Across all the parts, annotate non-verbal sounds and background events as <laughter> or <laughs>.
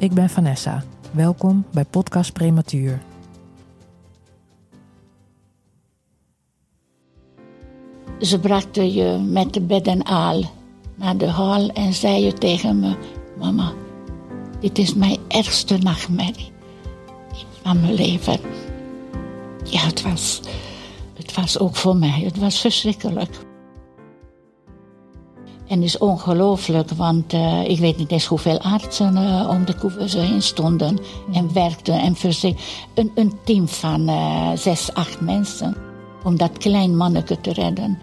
Ik ben Vanessa. Welkom bij Podcast Prematuur. Ze brachten je met de bed en aal naar de hal en zei je tegen me: Mama, dit is mijn ergste nachtmerrie van mijn leven. Ja, het was, het was ook voor mij. Het was verschrikkelijk. En is ongelooflijk, want uh, ik weet niet eens hoeveel artsen uh, om de couveuse heen stonden en werkten en een, een team van uh, zes, acht mensen om dat klein manneke te redden.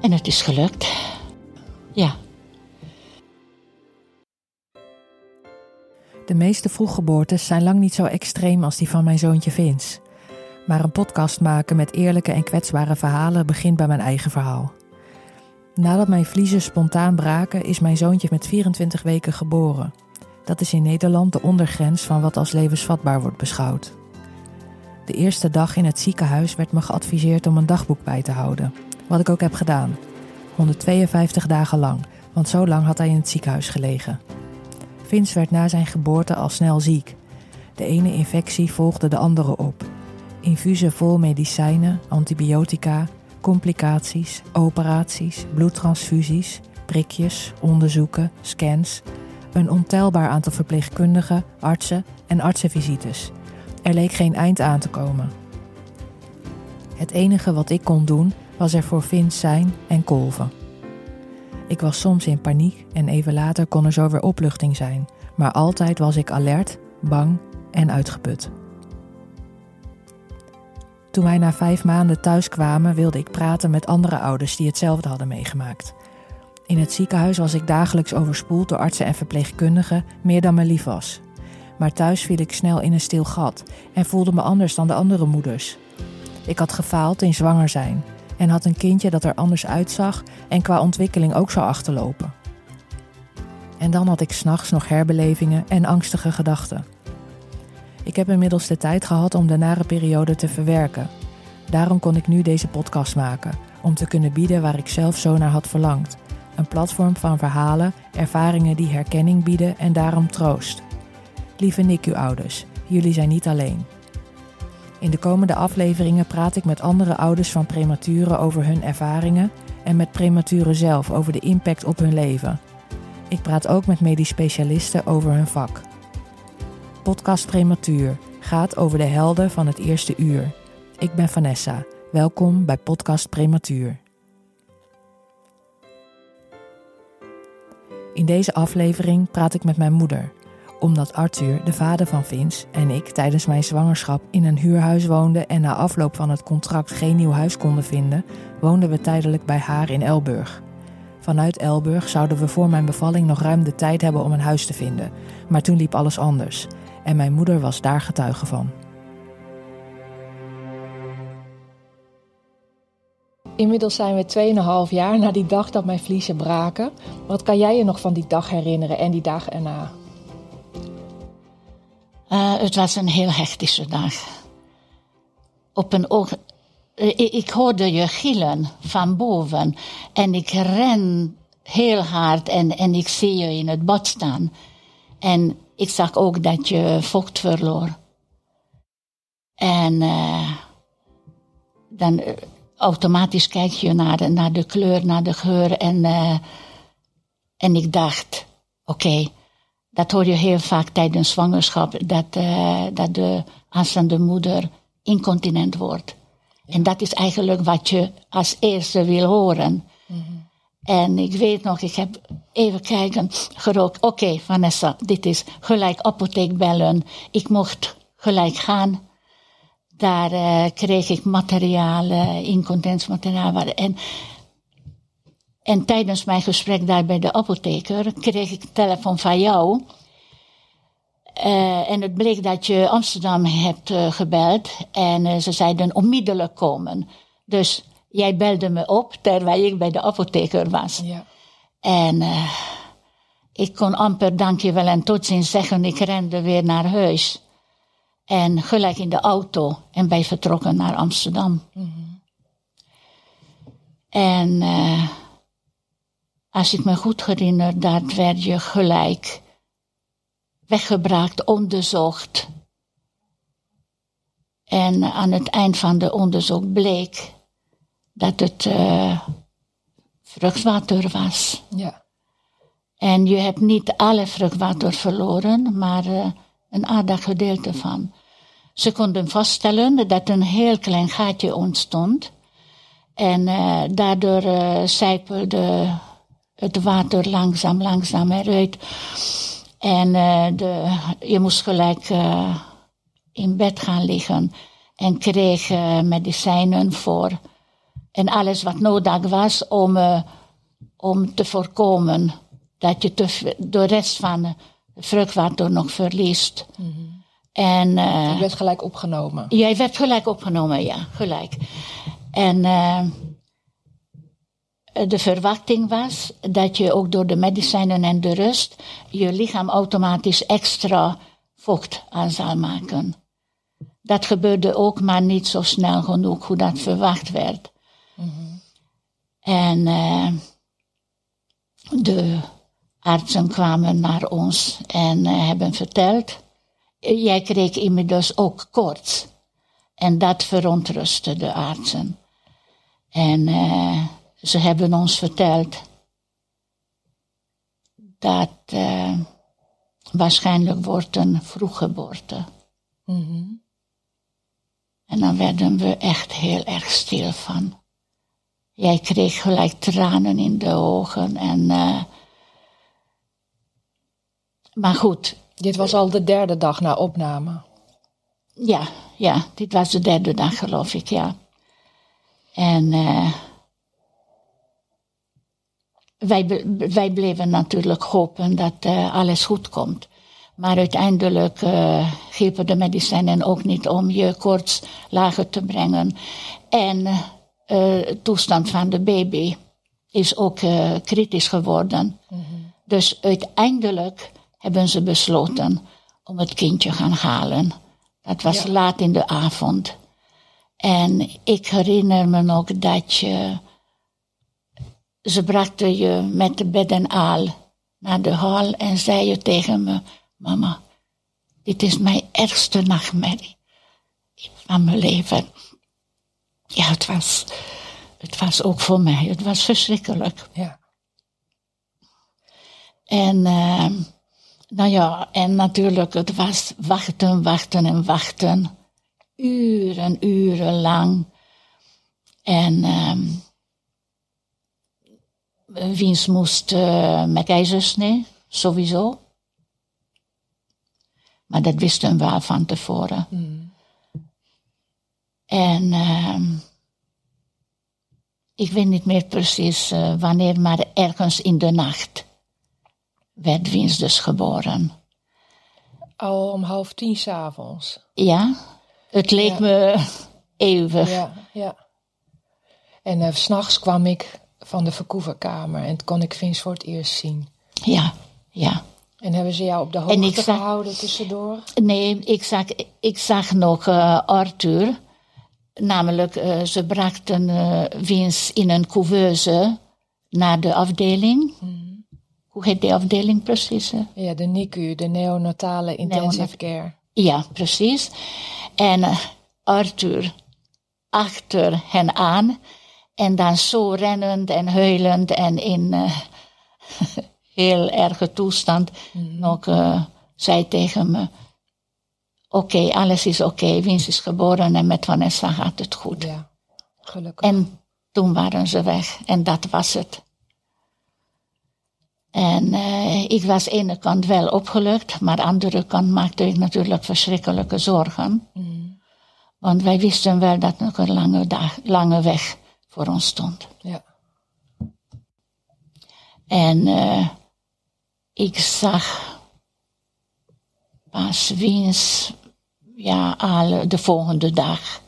En het is gelukt. Ja. De meeste vroeggeboortes zijn lang niet zo extreem als die van mijn zoontje Vince. Maar een podcast maken met eerlijke en kwetsbare verhalen begint bij mijn eigen verhaal. Nadat mijn vliezen spontaan braken, is mijn zoontje met 24 weken geboren. Dat is in Nederland de ondergrens van wat als levensvatbaar wordt beschouwd. De eerste dag in het ziekenhuis werd me geadviseerd om een dagboek bij te houden. Wat ik ook heb gedaan. 152 dagen lang, want zo lang had hij in het ziekenhuis gelegen. Vince werd na zijn geboorte al snel ziek. De ene infectie volgde de andere op. Infusen vol medicijnen, antibiotica, complicaties, operaties, bloedtransfusies, prikjes, onderzoeken, scans, een ontelbaar aantal verpleegkundigen, artsen en artsenvisites. Er leek geen eind aan te komen. Het enige wat ik kon doen was er voor Vince zijn en kolven. Ik was soms in paniek en even later kon er zo weer opluchting zijn, maar altijd was ik alert, bang en uitgeput. Toen wij na vijf maanden thuis kwamen, wilde ik praten met andere ouders die hetzelfde hadden meegemaakt. In het ziekenhuis was ik dagelijks overspoeld door artsen en verpleegkundigen, meer dan me lief was. Maar thuis viel ik snel in een stil gat en voelde me anders dan de andere moeders. Ik had gefaald in zwanger zijn en had een kindje dat er anders uitzag en qua ontwikkeling ook zou achterlopen. En dan had ik s'nachts nog herbelevingen en angstige gedachten. Ik heb inmiddels de tijd gehad om de nare periode te verwerken. Daarom kon ik nu deze podcast maken, om te kunnen bieden waar ik zelf zo naar had verlangd. Een platform van verhalen, ervaringen die herkenning bieden en daarom troost. Lieve NICU-ouders, jullie zijn niet alleen. In de komende afleveringen praat ik met andere ouders van prematuren over hun ervaringen en met prematuren zelf over de impact op hun leven. Ik praat ook met medisch specialisten over hun vak. Podcast Prematuur gaat over de helden van het eerste uur. Ik ben Vanessa. Welkom bij Podcast Prematuur. In deze aflevering praat ik met mijn moeder, omdat Arthur, de vader van Vince, en ik tijdens mijn zwangerschap in een huurhuis woonden en na afloop van het contract geen nieuw huis konden vinden, woonden we tijdelijk bij haar in Elburg. Vanuit Elburg zouden we voor mijn bevalling nog ruim de tijd hebben om een huis te vinden, maar toen liep alles anders en mijn moeder was daar getuige van. Inmiddels zijn we 2,5 jaar na die dag dat mijn vliezen braken. Wat kan jij je nog van die dag herinneren en die dag erna? Uh, het was een heel hectische dag. Op een oog. Uh, ik hoorde je gillen van boven. En ik ren heel hard en, en ik zie je in het bad staan. En ik zag ook dat je vocht verloor. En uh, dan uh, automatisch kijk je naar de, naar de kleur, naar de geur. En, uh, en ik dacht, oké, okay, dat hoor je heel vaak tijdens zwangerschap, dat, dat de aanstaande moeder incontinent wordt. En dat is eigenlijk wat je als eerste wil horen. Mm -hmm. En ik weet nog, ik heb even kijken, gerookt. Oké, Vanessa, dit is gelijk apotheek bellen. Ik mocht gelijk gaan. Daar uh, kreeg ik materiaal, uh, incontentmateriaal. En, en tijdens mijn gesprek daar bij de apotheker kreeg ik een telefoon van jou. Eh, en het bleek dat je Amsterdam hebt eh, gebeld. En eh, ze zeiden onmiddellijk komen. Dus jij belde me op terwijl ik bij de apotheker was. Ja. En eh, ik kon amper dankjewel en tot ziens zeggen. Ik rende weer naar huis. En gelijk in de auto. En wij vertrokken naar Amsterdam. En eh, als ik me goed herinner, daar werd je gelijk weggebracht, onderzocht. En aan het eind van de onderzoek bleek dat het eh, vruchtwater was. Ja. En je hebt niet alle vruchtwater verloren, maar eh, een aardig gedeelte van. Ze konden vaststellen dat een heel klein gaatje ontstond. En eh, daardoor eh sijpelde het water langzaam, langzaam eruit. En de, je moest gelijk in bed gaan liggen. En kreeg medicijnen voor. En alles wat nodig was om, eh, om te voorkomen dat je te, de rest van het vruchtwater nog verliest. En eh, Je werd gelijk opgenomen. Jij werd gelijk opgenomen, ja, gelijk. En eh, de verwachting was dat je ook door de medicijnen en de rust je lichaam automatisch extra vocht aan zou maken. Dat gebeurde ook, maar niet zo snel genoeg hoe dat verwacht werd. En eh, de artsen kwamen naar ons en eh, hebben verteld jij kreeg inmiddels ook koorts. En dat verontrustte de artsen. En eh, ze hebben ons verteld dat waarschijnlijk wordt een vroeggeboorte. En dan werden we echt heel erg stil van. Jij kreeg gelijk tranen in de ogen. En, eh, maar goed, Dit was al de derde dag na opname. Ja, ja, dit was de derde dag, geloof ik, ja. En eh, wij, wij bleven natuurlijk hopen dat eh, alles goed komt. Maar uiteindelijk eh hielpen de medicijnen ook niet om je koorts lager te brengen. En toestand van de baby is ook eh, kritisch geworden. Dus uiteindelijk hebben ze besloten om het kindje gaan halen. Dat was Ja. laat in de avond. En ik herinner me ook dat je. Ze brachten je met de bed en al naar de hal en zei je tegen me: Mama, dit is mijn ergste nachtmerrie van mijn leven. Ja, het was, het was ook voor mij. Het was verschrikkelijk. Ja. En, eh, nou ja, en natuurlijk, het was wachten, wachten en wachten. Uren, uren lang. En ehm Wiens moest eh, met keizersnee, sowieso. Maar dat wisten we al van tevoren. En ehm, ik weet niet meer precies eh, wanneer, maar ergens in de nacht werd Wiens dus geboren. Al om half tien s'avonds. Ja, het leek Ja. me eeuwig. Ja, ja. En eh, s s'nachts kwam ik van de verkoeverkamer en kon ik Vince voor het eerst zien. Ja, ja. En hebben ze jou op de hoogte zag- gehouden tussendoor? Nee, ik zag, ik zag nog eh, Arthur. Namelijk, eh, ze brachten eh Wiens in een couveuse naar de afdeling. Hoe heet die afdeling precies? hè? Ja, de NICU, de neonatale intensive care. Ja, precies. En eh, Arthur achter hen aan. En dan zo rennend en huilend en in <laughs> heel erge toestand nog eh, zei tegen me... Oké, alles is oké. Wins is geboren en met Vanessa gaat het goed. Ja, gelukkig. En toen waren ze weg en dat was het. En eh, ik was aan de ene kant wel opgelucht, maar aan de andere kant maakte ik natuurlijk verschrikkelijke zorgen. Want wij wisten wel dat nog een lange, dag, lange weg voor ons stond. Ja. En eh, ik zag pas wiens, ja, de volgende dag.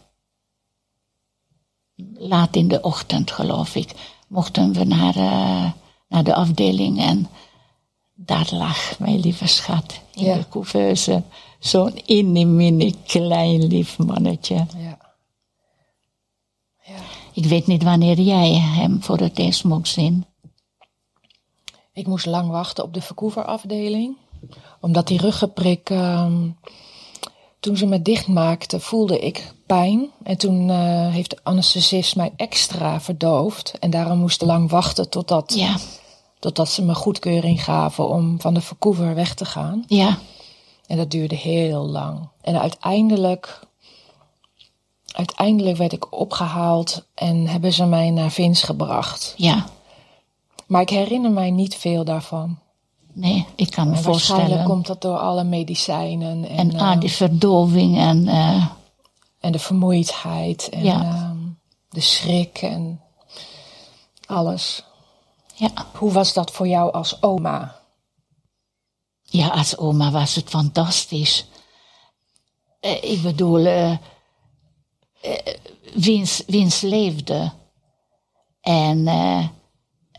Laat in de ochtend, geloof ik, mochten we naar, uh, naar de afdeling en daar lag mijn lieve schat in Ja. de couveuse. Zo'n mini klein lief mannetje. Ja. ja. Ik weet niet wanneer jij hem voor het eerst mocht zien. Ik moest lang wachten op de verkoeverafdeling. Omdat die ruggenprik, ehm, toen ze me dichtmaakte, voelde ik pijn. En toen eh, heeft de anesthesist mij extra verdoofd. En daarom moest ik lang wachten totdat, Ja, totdat ze me goedkeuring gaven om van de verkoever weg te gaan. ja, En dat duurde heel lang. En uiteindelijk, uiteindelijk werd ik opgehaald en hebben ze mij naar Vins gebracht. ja. Maar ik herinner mij niet veel daarvan. Nee, ik kan me En waarschijnlijk voorstellen. komt dat door alle medicijnen en, En eh, ah, die verdoving en eh, en de vermoeidheid en Ja. ehm, de schrik en alles. ja. Hoe was dat voor jou als oma? ja, als oma was het fantastisch. Eh, ik bedoel, eh eh, Wiens, Wiens leefde. En eh,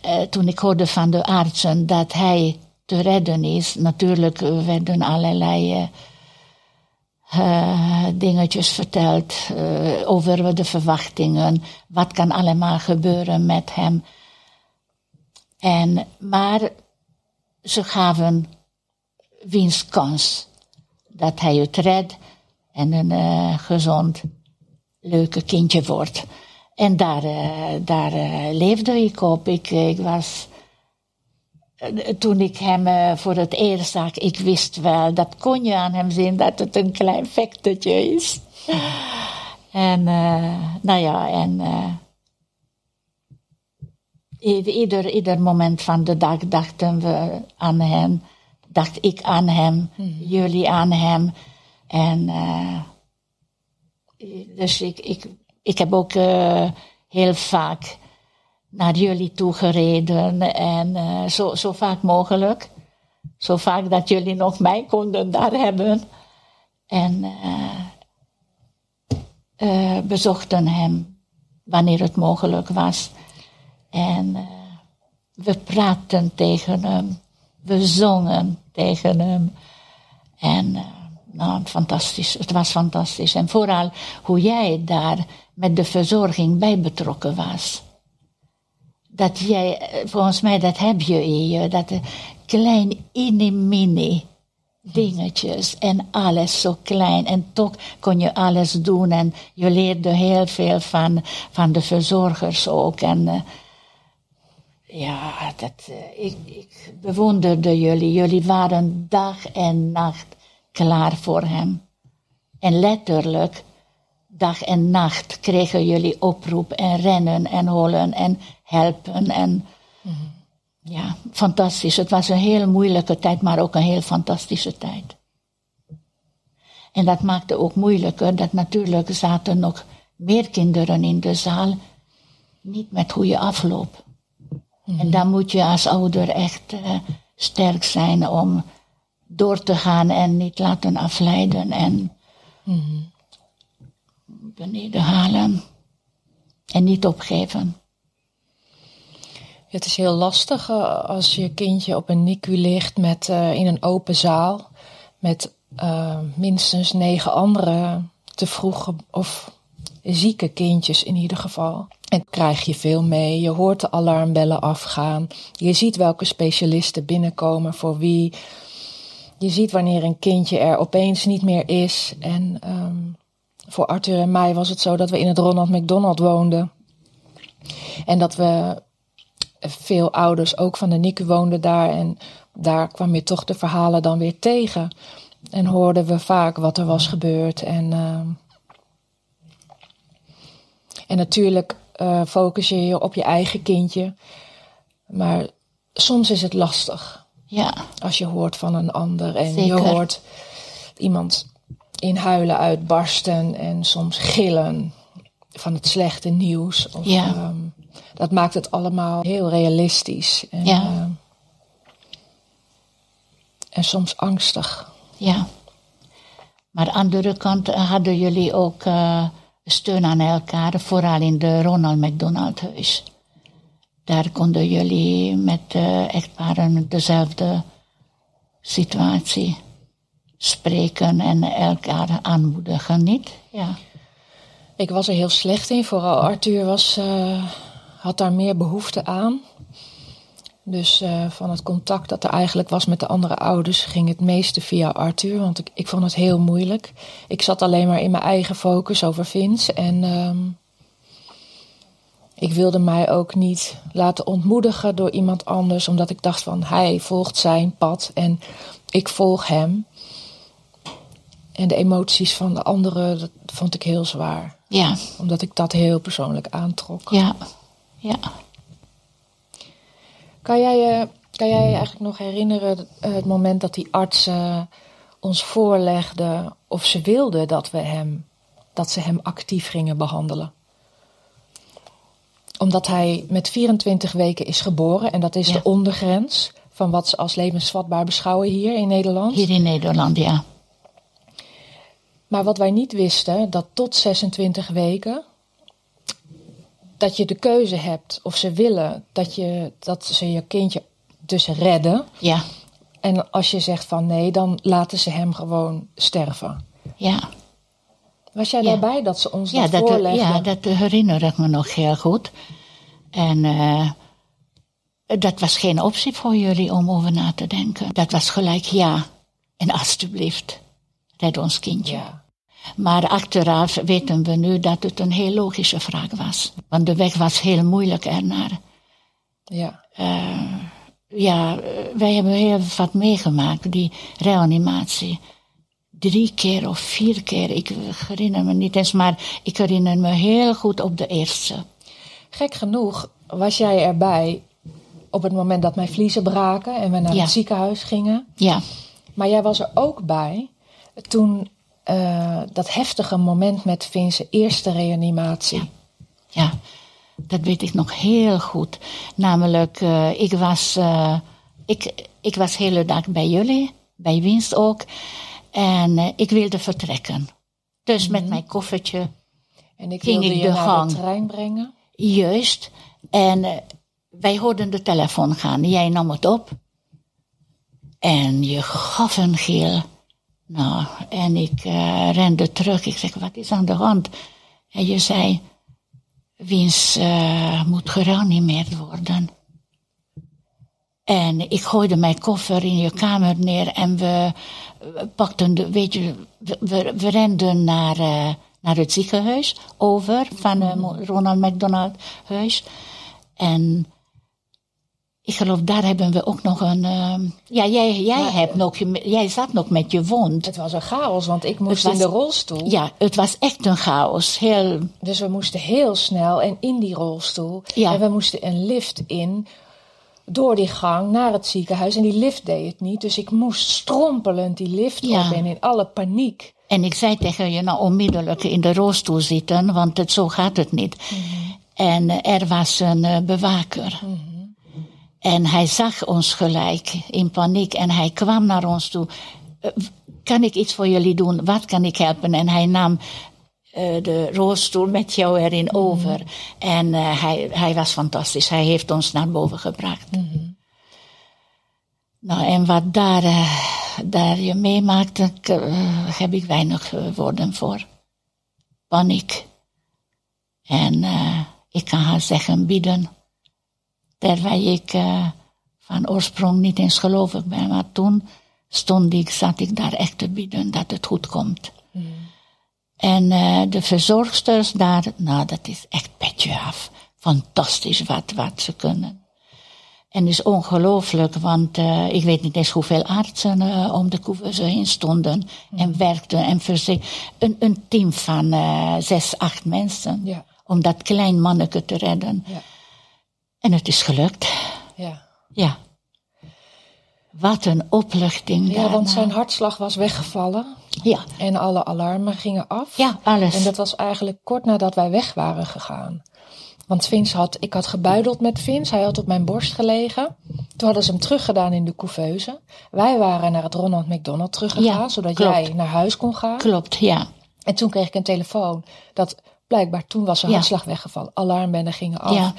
eh, toen ik hoorde van de artsen dat hij te redden is, natuurlijk eh, werden allerlei eh, dingetjes verteld eh, over de verwachtingen. Wat kan allemaal gebeuren met hem. En, maar ze gaven wiens kans dat hij het redt en een gezond, leuke kindje wordt. En daar, daar leefde ik op. Ik, ik was, toen ik hem eh, voor het eerst zag, ik wist wel, dat kon je aan hem zien, dat het een klein vechtertje is. <laughs> En, eh, nou ja, en eh, ieder, ieder, moment van de dag dachten we aan hem, dacht ik aan hem, jullie aan hem. En eh, dus ik, ik, ik heb ook eh, heel vaak naar jullie toe gereden en eh, zo, zo vaak mogelijk. Zo vaak dat jullie nog mij konden daar hebben. En eh, bezochten hem wanneer het mogelijk was. En we praten tegen hem. We zongen tegen hem. En nou, fantastisch. Het was fantastisch. En vooral hoe jij daar met de verzorging bij betrokken was. Dat jij, volgens mij, dat heb je in je. Dat klein mini dingetjes en alles zo klein. En toch kon je alles doen en je leerde heel veel van, van de verzorgers ook. En eh, ja, dat, eh, ik, ik bewonderde jullie. Jullie waren dag en nacht klaar voor hem. En letterlijk, dag en nacht kregen jullie oproep en rennen en hollen en helpen. En ja, fantastisch. Het was een heel moeilijke tijd, maar ook een heel fantastische tijd. En dat maakte ook moeilijker dat natuurlijk zaten nog meer kinderen in de zaal, niet met goede afloop. En dan moet je als ouder echt eh, sterk zijn om door te gaan en niet laten afleiden en beneden halen. En niet opgeven. Het is heel lastig eh, als je kindje op een NICU ligt met, eh, in een open zaal met eh, minstens negen andere te vroege of zieke kindjes in ieder geval. En krijg je veel mee. Je hoort de alarmbellen afgaan. Je ziet welke specialisten binnenkomen voor wie. Je ziet wanneer een kindje er opeens niet meer is. En ehm, voor Arthur en mij was het zo dat we in het Ronald McDonald woonden. En dat we veel ouders ook van de NICU woonden daar. En daar kwam je toch de verhalen dan weer tegen. En hoorden we vaak wat er was gebeurd. En, ehm, en natuurlijk eh, focus je je op je eigen kindje. Maar soms is het lastig Ja, als je hoort van een ander. En je hoort iemand in huilen uitbarsten en soms gillen van het slechte nieuws. Of, Ja. ehm, dat maakt het allemaal heel realistisch. En, Ja. ehm, en soms angstig. ja, Maar aan de andere kant hadden jullie ook uh, steun aan elkaar, vooral in de Ronald McDonald huis. Daar konden jullie met uh, echtparen dezelfde situatie spreken en elkaar aanmoedigen, niet? Ja. Ik was er heel slecht in, vooral Arthur was, uh, had daar meer behoefte aan. Dus uh, van het contact dat er eigenlijk was met de andere ouders ging het meeste via Arthur, want ik, ik vond het heel moeilijk. Ik zat alleen maar in mijn eigen focus over Vince en um, ik wilde mij ook niet laten ontmoedigen door iemand anders, omdat ik dacht van hij volgt zijn pad en ik volg hem. En de emoties van de anderen, dat vond ik heel zwaar. Ja. Omdat ik dat heel persoonlijk aantrok. Ja, ja. Kan jij je, kan jij je eigenlijk nog herinneren eh, het moment dat die arts uh, ons voorlegde of ze wilden dat we hem, dat ze hem actief gingen behandelen? Omdat hij met 24 weken is geboren en dat is Ja. de ondergrens van wat ze als levensvatbaar beschouwen hier in Nederland. Hier in Nederland, ja. Maar wat wij niet wisten, dat tot 26 weken, dat je de keuze hebt of ze willen dat, je, dat ze je kindje dus redden. Ja, En als je zegt van nee, dan laten ze hem gewoon sterven. ja. Was jij Ja. daarbij dat ze ons Ja, dat, dat, voorlegden? ja, dat herinner ik me nog heel goed. En eh, dat was geen optie voor jullie om over na te denken. Dat was gelijk ja. En alstublieft, red ons kindje. Ja. Maar achteraf weten we nu dat het een heel logische vraag was. Want de weg was heel moeilijk ernaar. Ja. Ja, eh, wij hebben heel wat meegemaakt, die reanimatie. Drie keer of vier keer, ik herinner me niet eens, maar ik herinner me heel goed op de eerste. Gek genoeg was jij erbij op het moment dat mijn vliezen braken en we naar Ja. het ziekenhuis gingen. Ja, Maar jij was er ook bij toen eh, dat heftige moment met Vince eerste reanimatie. ja, dat weet ik nog heel goed. Namelijk, eh, ik, was, eh, ik, ik was de hele dag bij jullie, bij Winst ook. En ik wilde vertrekken. Dus met mijn koffertje En ik Ging wilde ik je de naar gang. de trein brengen. Juist. En wij hoorden de telefoon gaan. Jij nam het op. En je gaf een gil. Nou, en ik eh, rende terug. Ik zeg, wat is aan de hand? En je zei, Wiens eh, moet gereanimeerd worden. En ik gooide mijn koffer in je kamer neer en we pakten de, weet je, we, renden naar, eh, naar het ziekenhuis over van Ronald McDonald huis. En ik geloof, daar hebben we ook nog een. ehm, ja, jij, jij, Maar, hebt nog, jij zat nog met je wond. Het was een chaos, want ik moest was- in de rolstoel. Ja, het was echt een chaos. Heel, Dus we moesten heel snel en in die rolstoel. Ja. En we moesten een lift in door die gang naar het ziekenhuis. En die lift deed het niet. Dus ik moest strompelend die lift Ja. op en in alle paniek. En ik zei tegen je, nou onmiddellijk in de rolstoel zitten, want het, zo gaat het niet. En eh, er was een eh, bewaker. En hij zag ons gelijk in paniek en hij kwam naar ons toe. Eh, kan ik iets voor jullie doen? Wat kan ik helpen? En hij nam eh, de rolstoel met jou erin over. En eh, hij, hij was fantastisch. Hij heeft ons naar boven gebracht. Nou, en wat daar, daar je meemaakt, daar eh, heb ik weinig woorden voor. Paniek. En ik kan haar zeggen bieden. Terwijl ik eh, van oorsprong niet eens gelovig ben. Maar toen stond ik, zat ik daar echt te bieden dat het goed komt. En eh, de verzorgsters daar, nou dat is echt petje af. Fantastisch wat, wat ze kunnen. En het is ongelooflijk, want eh, ik weet niet eens hoeveel artsen om de couveuse heen stonden en werkten. En een, een team van zes, acht mensen Ja. om dat klein manneke te redden. Ja. En het is gelukt. Ja, Ja. Wat een opluchting. ja want zijn hartslag was weggevallen. Ja, En alle alarmen gingen af. ja alles. En dat was eigenlijk kort nadat wij weg waren gegaan. Want Vince had, ik had gebuideld met Vince. Hij had op mijn borst gelegen. Toen hadden ze hem teruggedaan in de couveuse. Wij waren naar het Ronald McDonald teruggegaan, Ja, zodat klopt. jij naar huis kon gaan. Klopt, ja. En toen kreeg ik een telefoon dat blijkbaar toen was zijn Ja. hartslag weggevallen. Alarmbellen gingen af. Ja.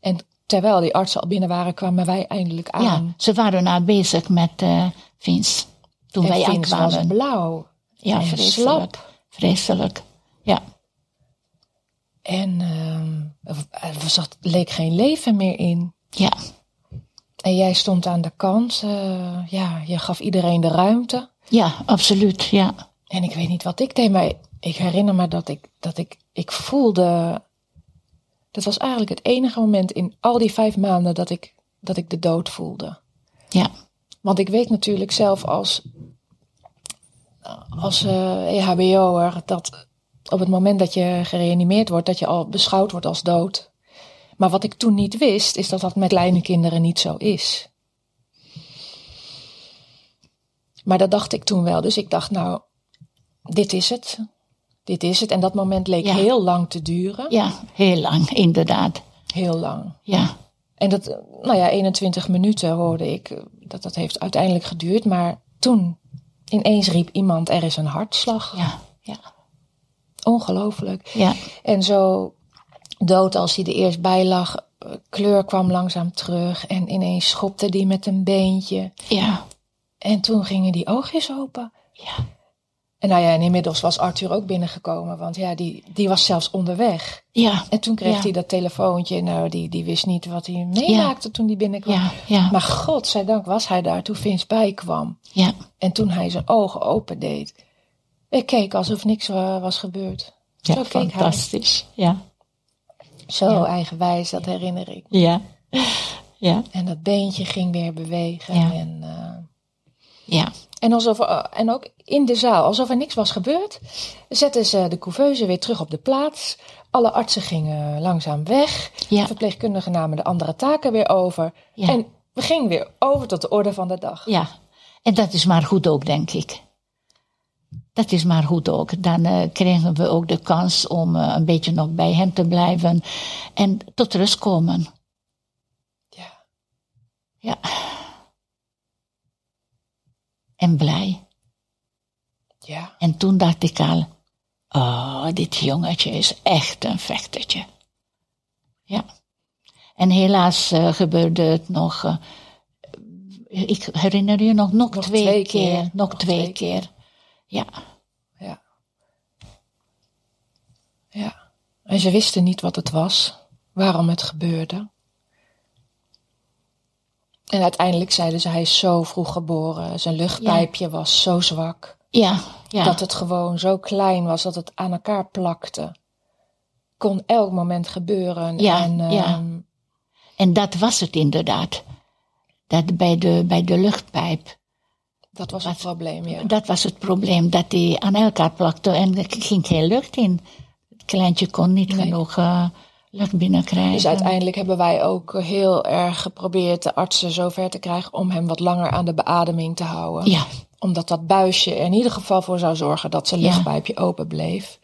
En terwijl die artsen al binnen waren, kwamen wij eindelijk aan. ja. Ze waren nou bezig met eh Vince. Toen en wij Vince was aankwamen. blauw. Ja, vreselijk. slap. Vreselijk. Ja. En ehm, er zat, leek geen leven meer in. Ja. En jij stond aan de kant. eh, ja, je gaf iedereen de ruimte. Ja, absoluut. Ja. En ik weet niet wat ik deed, maar ik herinner me dat ik, dat ik, ik voelde. Dat was eigenlijk het enige moment in al die vijf maanden dat ik, dat ik de dood voelde. Ja. Want ik weet natuurlijk zelf als, als eh EHBO'er dat op het moment dat je gereanimeerd wordt, dat je al beschouwd wordt als dood. Maar wat ik toen niet wist, is dat dat met kleine kinderen niet zo is. Maar dat dacht ik toen wel. Dus ik dacht, nou, dit is het. Dit is het. En dat moment leek Ja. heel lang te duren. Ja, heel lang, inderdaad. Heel lang. Ja. En dat, nou ja, 21 minuten hoorde ik dat dat heeft uiteindelijk geduurd. Maar toen ineens riep iemand, er is een hartslag. Ja. Ja. Ongelooflijk. Ja. En zo dood als hij er eerst bij lag, eh, kleur kwam langzaam terug. En ineens schopte die met een beentje. Ja. En toen gingen die oogjes open. Ja. En nou ja, en inmiddels was Arthur ook binnengekomen. Want ja, die, die was zelfs onderweg. Ja. En toen kreeg Ja. hij dat telefoontje. Nou, die, die wist niet wat hij meemaakte toen hij binnenkwam. Ja. Ja. Maar godzijdank was hij daar toen Vince bijkwam. Ja. En toen hij zijn ogen open deed. Ik keek alsof niks wa- was gebeurd. Ja, Zo keek hij. fantastisch. Ja. Zo Ja. eigenwijs, dat herinner ik. Ja. Ja. En dat beentje ging weer bewegen. Ja. En, eh, Ja. En, alsof, er- en ook in de zaal, alsof er niks was gebeurd, zetten ze de couveuse weer terug op de plaats. Alle artsen gingen langzaam weg. Ja. De verpleegkundigen namen de andere taken weer over. Ja. En we gingen weer over tot de orde van de dag. Ja. En dat is maar goed ook, denk ik. Dat is maar goed ook. Dan eh, kregen we ook de kans om eh, een beetje nog bij hem te blijven en tot rust komen. Ja. Ja. En blij. ja. En toen dacht ik al, oh, dit jongetje is echt een vechtertje. Ja. En helaas eh, gebeurde het nog, eh, ik herinner je nog, nog, Nog twee, twee keer, keer. Nog, Nog twee, twee keer. Ja. Ja. Ja. En ze wisten niet wat het was, waarom het gebeurde. En uiteindelijk zeiden ze, hij is zo vroeg geboren. Zijn luchtpijpje was zo zwak. Ja, ja. Dat het gewoon zo klein was dat het aan elkaar plakte. Kon elk moment gebeuren. Ja, en, ja. ehm, En dat was het inderdaad. Dat bij de, bij de luchtpijp. dat was het probleem, ja. Dat was het probleem, dat die aan elkaar plakte en er ging geen lucht in. Het kleintje kon niet Nee. genoeg eh, lucht binnenkrijgen. Dus uiteindelijk hebben wij ook heel erg geprobeerd de artsen zover te krijgen om hem wat langer aan de beademing te houden. Ja, Omdat dat buisje er in ieder geval voor zou zorgen dat zijn Ja. luchtpijpje open bleef.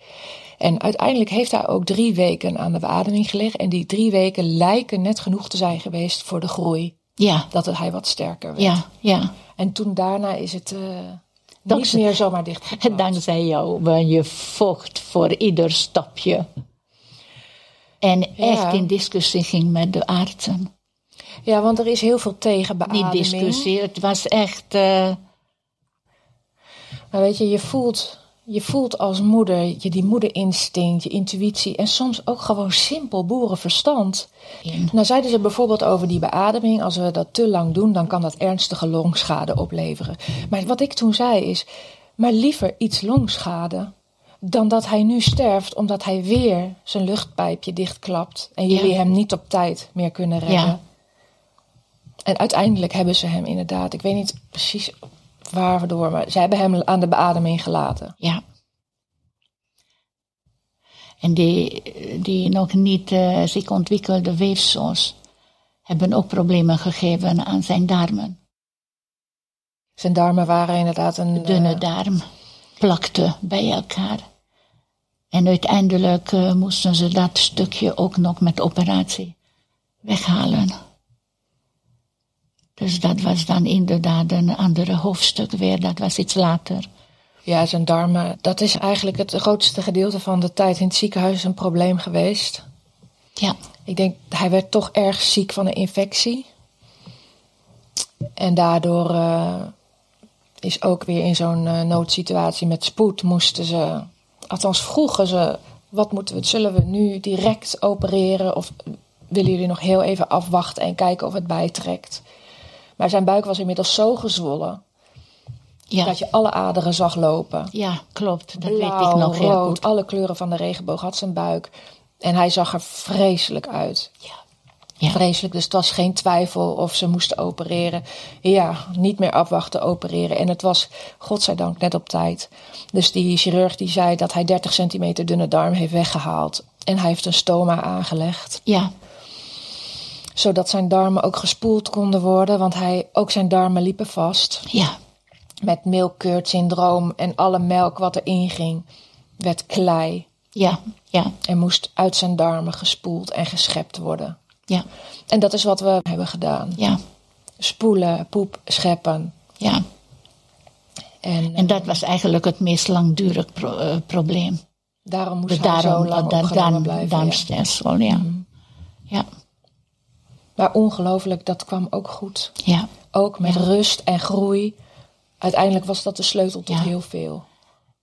En uiteindelijk heeft hij ook drie weken aan de beademing gelegen. En die drie weken lijken net genoeg te zijn geweest voor de groei. ja, Dat hij wat sterker werd. ja, ja. En toen daarna is het eh, niet meer zomaar dicht. <laughs> Dankzij jou ben je vocht voor ieder stapje. En echt in discussie ging met de artsen. Ja, want er is heel veel tegen Niet discussie, het was echt... eh, Maar weet je, je voelt, je voelt als moeder je die moederinstinct, je intuïtie en soms ook gewoon simpel boerenverstand. Nou zeiden ze bijvoorbeeld over die beademing, als we dat te lang doen, dan kan dat ernstige longschade opleveren. Maar wat ik toen zei is, maar liever iets longschade dan dat hij nu sterft omdat hij weer zijn luchtpijpje dichtklapt en jullie Ja. hem niet op tijd meer kunnen redden. Ja. En uiteindelijk hebben ze hem inderdaad, ik weet niet precies waardoor, maar ze hebben hem aan de beademing gelaten. Ja. En die, die nog niet eh, zich ontwikkelde weefsels hebben ook problemen gegeven aan zijn darmen. Zijn darmen waren inderdaad een dunne eh, darm plakte bij elkaar. En uiteindelijk eh, moesten ze dat stukje ook nog met operatie weghalen. Dus dat was dan inderdaad een andere hoofdstuk weer, dat was iets later. Ja, zijn darmen, dat is eigenlijk het grootste gedeelte van de tijd in het ziekenhuis een probleem geweest. Ja, Ik denk, hij werd toch erg ziek van een infectie. En daardoor eh, is ook weer in zo'n eh, noodsituatie met spoed moesten ze, althans vroegen ze, wat moeten we, zullen we nu direct opereren of willen jullie nog heel even afwachten en kijken of het bijtrekt? Maar zijn buik was inmiddels zo gezwollen ja, dat je alle aderen zag lopen. ja klopt. Dat weet Blauw, ik nog heel rood, goed. alle kleuren van de regenboog had zijn buik. En hij zag er vreselijk uit. Ja. Ja. Vreselijk, dus het was geen twijfel of ze moesten opereren. Ja, niet meer afwachten, opereren. En het was, godzijdank, net op tijd. Dus die chirurg die zei dat hij 30 centimeter dunne darm heeft weggehaald. En hij heeft een stoma aangelegd. ja, Zodat zijn darmen ook gespoeld konden worden. Want hij, ook zijn darmen liepen vast. ja, Met milkkeurt syndroom en alle melk wat erin ging, werd klei. ja, ja, En moest uit zijn darmen gespoeld en geschept worden. Ja, En dat is wat we hebben gedaan. ja, Spoelen, poep, scheppen. ja. En, En dat was eigenlijk het meest langdurig pro- eh, probleem. daarom moest Dus hij daarom zo lang dat opgenomen darm, blijven. ja. ja. Ja, Maar ongelooflijk, dat kwam ook goed. ja, Ook met Ja. rust en groei. Uiteindelijk was dat de sleutel tot Ja. heel veel.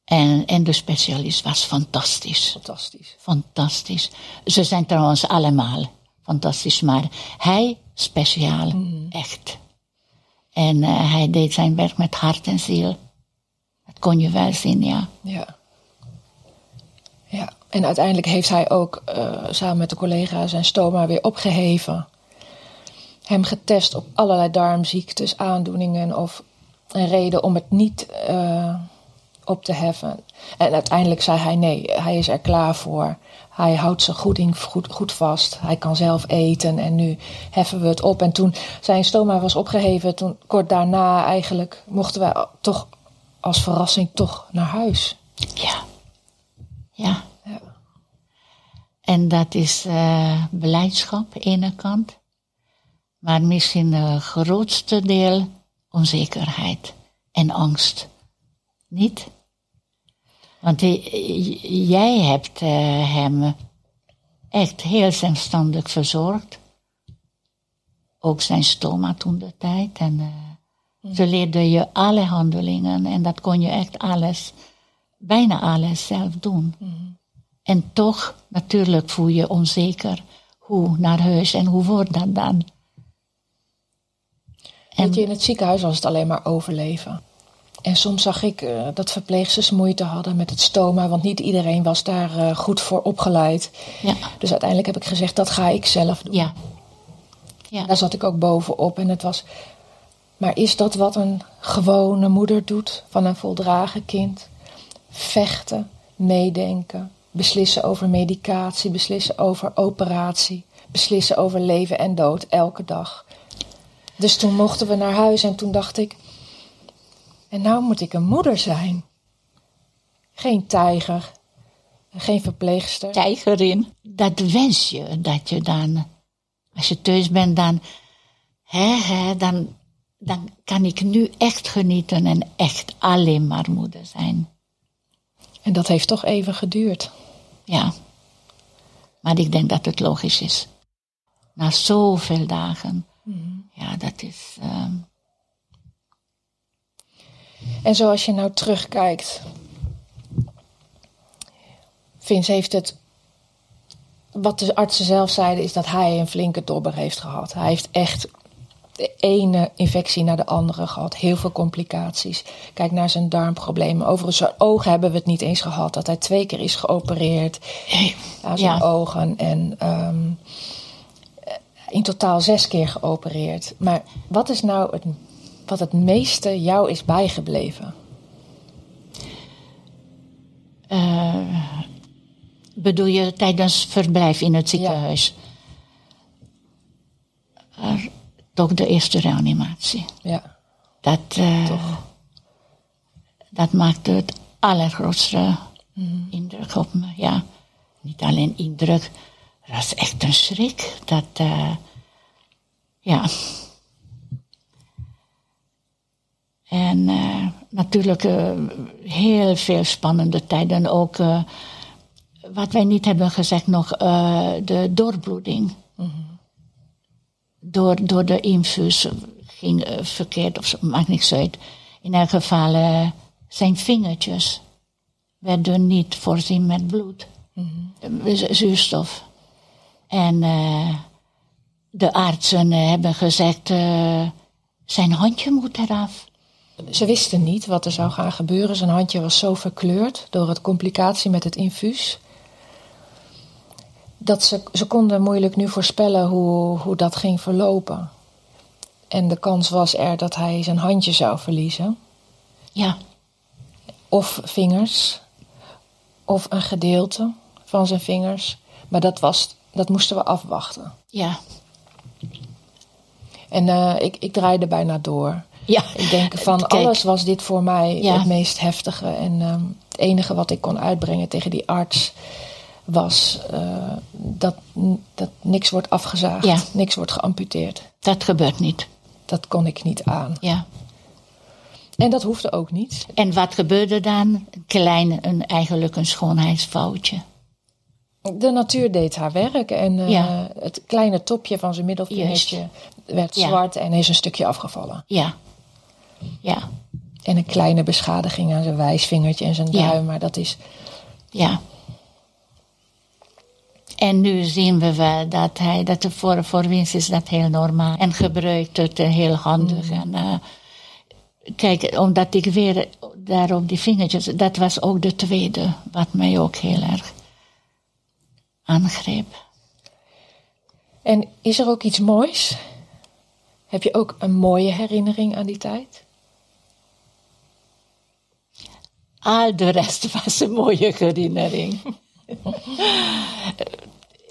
En, en de specialist was fantastisch. Fantastisch. Fantastisch. Ze zijn trouwens allemaal fantastisch, maar hij speciaal, echt. En eh, hij deed zijn werk met hart en ziel. Dat kon je wel zien, ja. Ja. Ja, en uiteindelijk heeft hij ook eh, samen met de collega zijn stoma weer opgeheven. Hem getest op allerlei darmziektes, aandoeningen of een reden om het niet eh, op te heffen. En uiteindelijk zei hij nee, hij is er klaar voor. Hij houdt zijn goeding goed, goed vast. Hij kan zelf eten en nu heffen we het op. En toen zijn stoma was opgeheven, toen kort daarna eigenlijk mochten wij toch als verrassing toch naar huis. Ja. Ja. Ja. En dat is eh beleidschap, ene kant. Maar misschien het grootste deel onzekerheid en angst. Niet? Want jij hebt eh, hem echt heel zelfstandig verzorgd. Ook zijn stoma toen de tijd. En eh, ze leerden je alle handelingen en dat kon je echt alles, bijna alles zelf doen. En toch, natuurlijk voel je onzeker. Hoe naar huis en hoe wordt dat dan? En Weet je, in het ziekenhuis was het alleen maar overleven. En soms zag ik eh, dat verpleegsters moeite hadden met het stoma, want niet iedereen was daar eh, goed voor opgeleid. ja, Dus uiteindelijk heb ik gezegd, dat ga ik zelf doen. ja. Ja, Daar zat ik ook bovenop en het was... Maar is dat wat een gewone moeder doet van een voldragen kind? Vechten, meedenken, beslissen over medicatie, beslissen over operatie, beslissen over leven en dood elke dag. Dus toen mochten we naar huis en toen dacht ik... En nou moet ik een moeder zijn. Geen tijger, geen verpleegster. tijgerin. Dat wens je, dat je dan, als je thuis bent, dan, hè, hè, dan, dan kan ik nu echt genieten en echt alleen maar moeder zijn. En dat heeft toch even geduurd. Ja. Maar ik denk dat het logisch is. Na zoveel dagen. Ja, dat is. ehm, En zoals je nou terugkijkt. Vince heeft het. Wat de artsen zelf zeiden is dat hij een flinke dobber heeft gehad. Hij heeft echt de ene infectie naar de andere gehad. Heel veel complicaties. Kijk naar zijn darmproblemen. Overigens, zijn ogen hebben we het niet eens gehad. Dat hij twee keer is geopereerd <laughs> aan zijn Ja. ogen. En ehm, in totaal zes keer geopereerd. Maar wat is nou het, wat het meeste jou is bijgebleven? bedoel je tijdens verblijf in het ziekenhuis? Er- toch de eerste reanimatie. Ja. Dat, eh, dat maakte het allergrootste indruk. indruk op me, ja. Niet alleen indruk, dat is echt een schrik. Dat, uh, ja. En uh, natuurlijk uh, heel veel spannende tijden. Ook wat wij niet hebben gezegd nog, de doorbloeding. Mm -hmm. door, door de infuus ging verkeerd of maakt niks uit. In elk geval zijn vingertjes werden niet voorzien met bloed, mm -hmm. zuurstof. En de artsen hebben gezegd, zijn handje moet eraf. Ze wisten niet wat er zou gaan gebeuren. Zijn handje was zo verkleurd door het complicatie met het infuus. Dat ze, ze konden moeilijk nu voorspellen hoe, hoe dat ging verlopen. En de kans was er dat hij zijn handje zou verliezen. Ja. Of vingers. Of een gedeelte van zijn vingers. Maar dat, was, dat moesten we afwachten. Ja. En uh, ik, ik draaide bijna door. Ja. Ik denk van Kijk. alles was dit voor mij ja. het meest heftige. En uh, het enige wat ik kon uitbrengen tegen die arts was uh, dat, dat niks wordt afgezaagd, ja. niks wordt geamputeerd. Dat gebeurt niet. Dat kon ik niet aan. Ja. En dat hoefde ook niet. En wat gebeurde dan? Klein, een, eigenlijk een schoonheidsfoutje. De natuur deed haar werk en uh, ja. het kleine topje van zijn middelvingertje werd ja. zwart en is een stukje afgevallen. Ja. Ja. En een kleine beschadiging aan zijn wijsvingertje en zijn duim, maar dat is. Ja. En nu zien we wel dat hij, dat voor, voor winst is dat heel normaal. En gebruikt het heel handig. Mm. En, uh, kijk, omdat ik weer daar op die vingertjes, dat was ook de tweede, wat mij ook heel erg aangreep. En is er ook iets moois? Heb je ook een mooie herinnering aan die tijd? Al de rest was een mooie herinnering.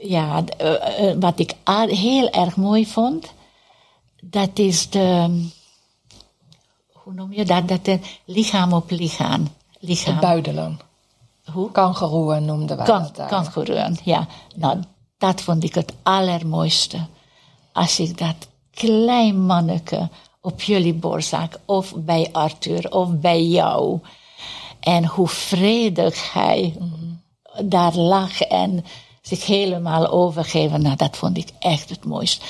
ja, eh, eh, wat ik heel erg mooi vond, dat is de hoe noem je dat? Dat het lichaam op lichaam. lichaam. Het buidelen. Hoe? Kangeroeën noemden wij kan, dat daar. Kangeroeën, ja. Nou, dat vond ik het allermooiste. Als ik dat klein manneke op jullie borstzak, of bij Arthur, of bij jou. En hoe vredig hij daar lag en zich helemaal overgeven. Nou, dat vond ik echt het mooiste.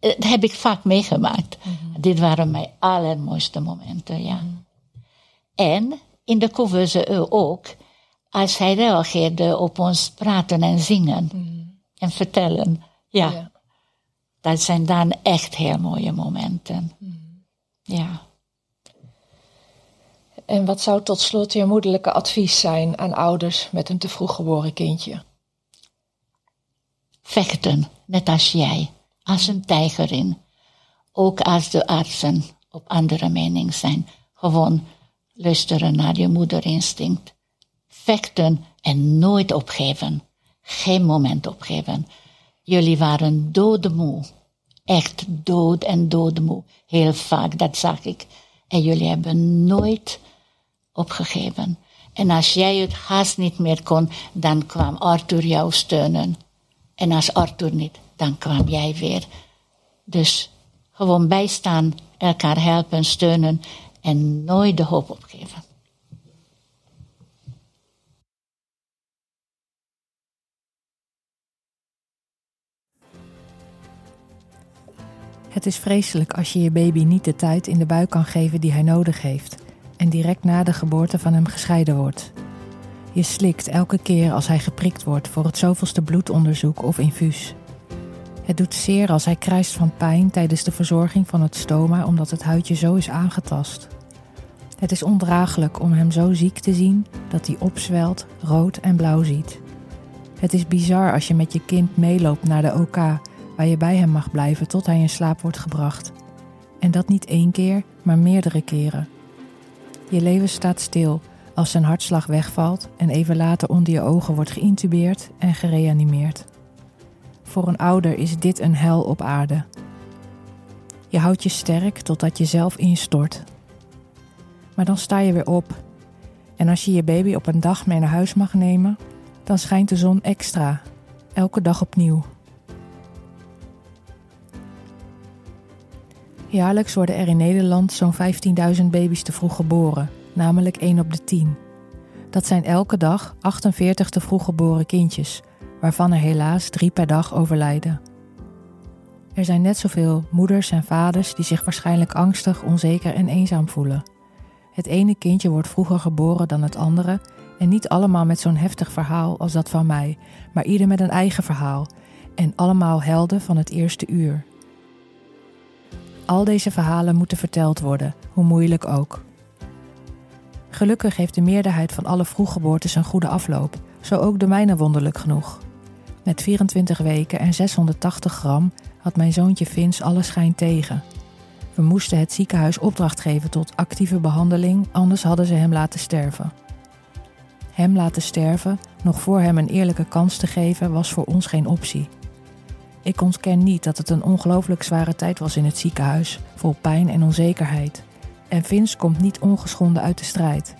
Dat heb ik vaak meegemaakt. Mm-hmm. Dit waren mijn allermooiste momenten, ja. Mm-hmm. En in de couveuse eeuw ook, als hij reageerde op ons praten en zingen mm-hmm. en vertellen. Ja, ja, dat zijn dan echt heel mooie momenten. Ja. En wat zou tot slot je moederlijke advies zijn aan ouders met een te vroeg geboren kindje? Vechten, net als jij als een tijgerin. Ook als de artsen op andere mening zijn. Gewoon luisteren naar je moederinstinct. Vechten en nooit opgeven. Geen moment opgeven. Jullie waren doodmoe. Echt dood en doodmoe. Heel vaak, dat zag ik. En jullie hebben nooit opgegeven. En als jij het haast niet meer kon, dan kwam Arthur jou steunen. En als Arthur niet, dan kwam jij weer. Dus gewoon bijstaan, elkaar helpen, steunen en nooit de hoop opgeven. Het is vreselijk als je je baby niet de tijd in de buik kan geven die hij nodig heeft en direct na de geboorte van hem gescheiden wordt. Je slikt elke keer als hij geprikt wordt voor het zoveelste bloedonderzoek of infuus. Het doet zeer als hij krijst van pijn tijdens de verzorging van het stoma omdat het huidje zo is aangetast. Het is ondraaglijk om hem zo ziek te zien dat hij opzwelt, rood en blauw ziet. Het is bizar als je met je kind meeloopt naar de OK, waar je bij hem mag blijven tot hij in slaap wordt gebracht. En dat niet één keer, maar meerdere keren. Je leven staat stil als zijn hartslag wegvalt en even later onder je ogen wordt geïntubeerd en gereanimeerd. Voor een ouder is dit een hel op aarde. Je houdt je sterk totdat je zelf instort. Maar dan sta je weer op. En als je je baby op een dag mee naar huis mag nemen, dan schijnt de zon extra, elke dag opnieuw. Jaarlijks worden er in Nederland zo'n 15.000 baby's te vroeg geboren, namelijk 1 op de 10. Dat zijn elke dag 48 te vroeg geboren kindjes, waarvan er helaas drie per dag overlijden. Er zijn net zoveel moeders en vaders die zich waarschijnlijk angstig, onzeker en eenzaam voelen. Het ene kindje wordt vroeger geboren dan het andere en niet allemaal met zo'n heftig verhaal als dat van mij, maar ieder met een eigen verhaal en allemaal helden van het eerste uur. Al deze verhalen moeten verteld worden, hoe moeilijk ook. Gelukkig heeft de meerderheid van alle vroeggeboortes een goede afloop, zo ook de mijne wonderlijk genoeg. Met 24 weken en 680 gram had mijn zoontje Vince alle schijn tegen. We moesten het ziekenhuis opdracht geven tot actieve behandeling, anders hadden ze hem laten sterven. Hem laten sterven, nog voor hem een eerlijke kans te geven, was voor ons geen optie. Ik ontken niet dat het een ongelooflijk zware tijd was in het ziekenhuis, vol pijn en onzekerheid. En Vince komt niet ongeschonden uit de strijd.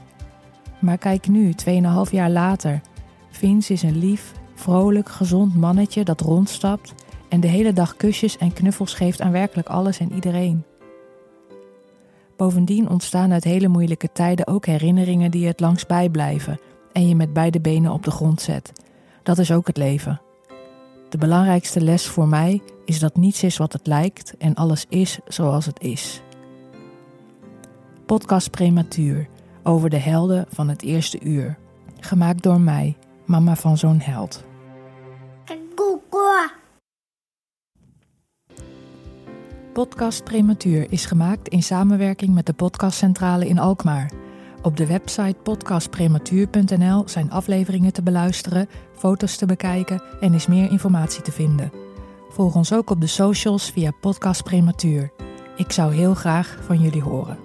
Maar kijk nu, 2,5 jaar later. Vince is een lief, vrolijk, gezond mannetje dat rondstapt en de hele dag kusjes en knuffels geeft aan werkelijk alles en iedereen. Bovendien ontstaan uit hele moeilijke tijden ook herinneringen die het langs bijblijven en je met beide benen op de grond zet. Dat is ook het leven. De belangrijkste les voor mij is dat niets is wat het lijkt en alles is zoals het is. Podcast Prematuur over de helden van het eerste uur. Gemaakt door mij, mama van zo'n held. Podcast Prematuur is gemaakt in samenwerking met de Podcastcentrale in Alkmaar. Op de website podcastprematuur.nl zijn afleveringen te beluisteren, foto's te bekijken en is meer informatie te vinden. Volg ons ook op de socials via Podcast Prematuur. Ik zou heel graag van jullie horen.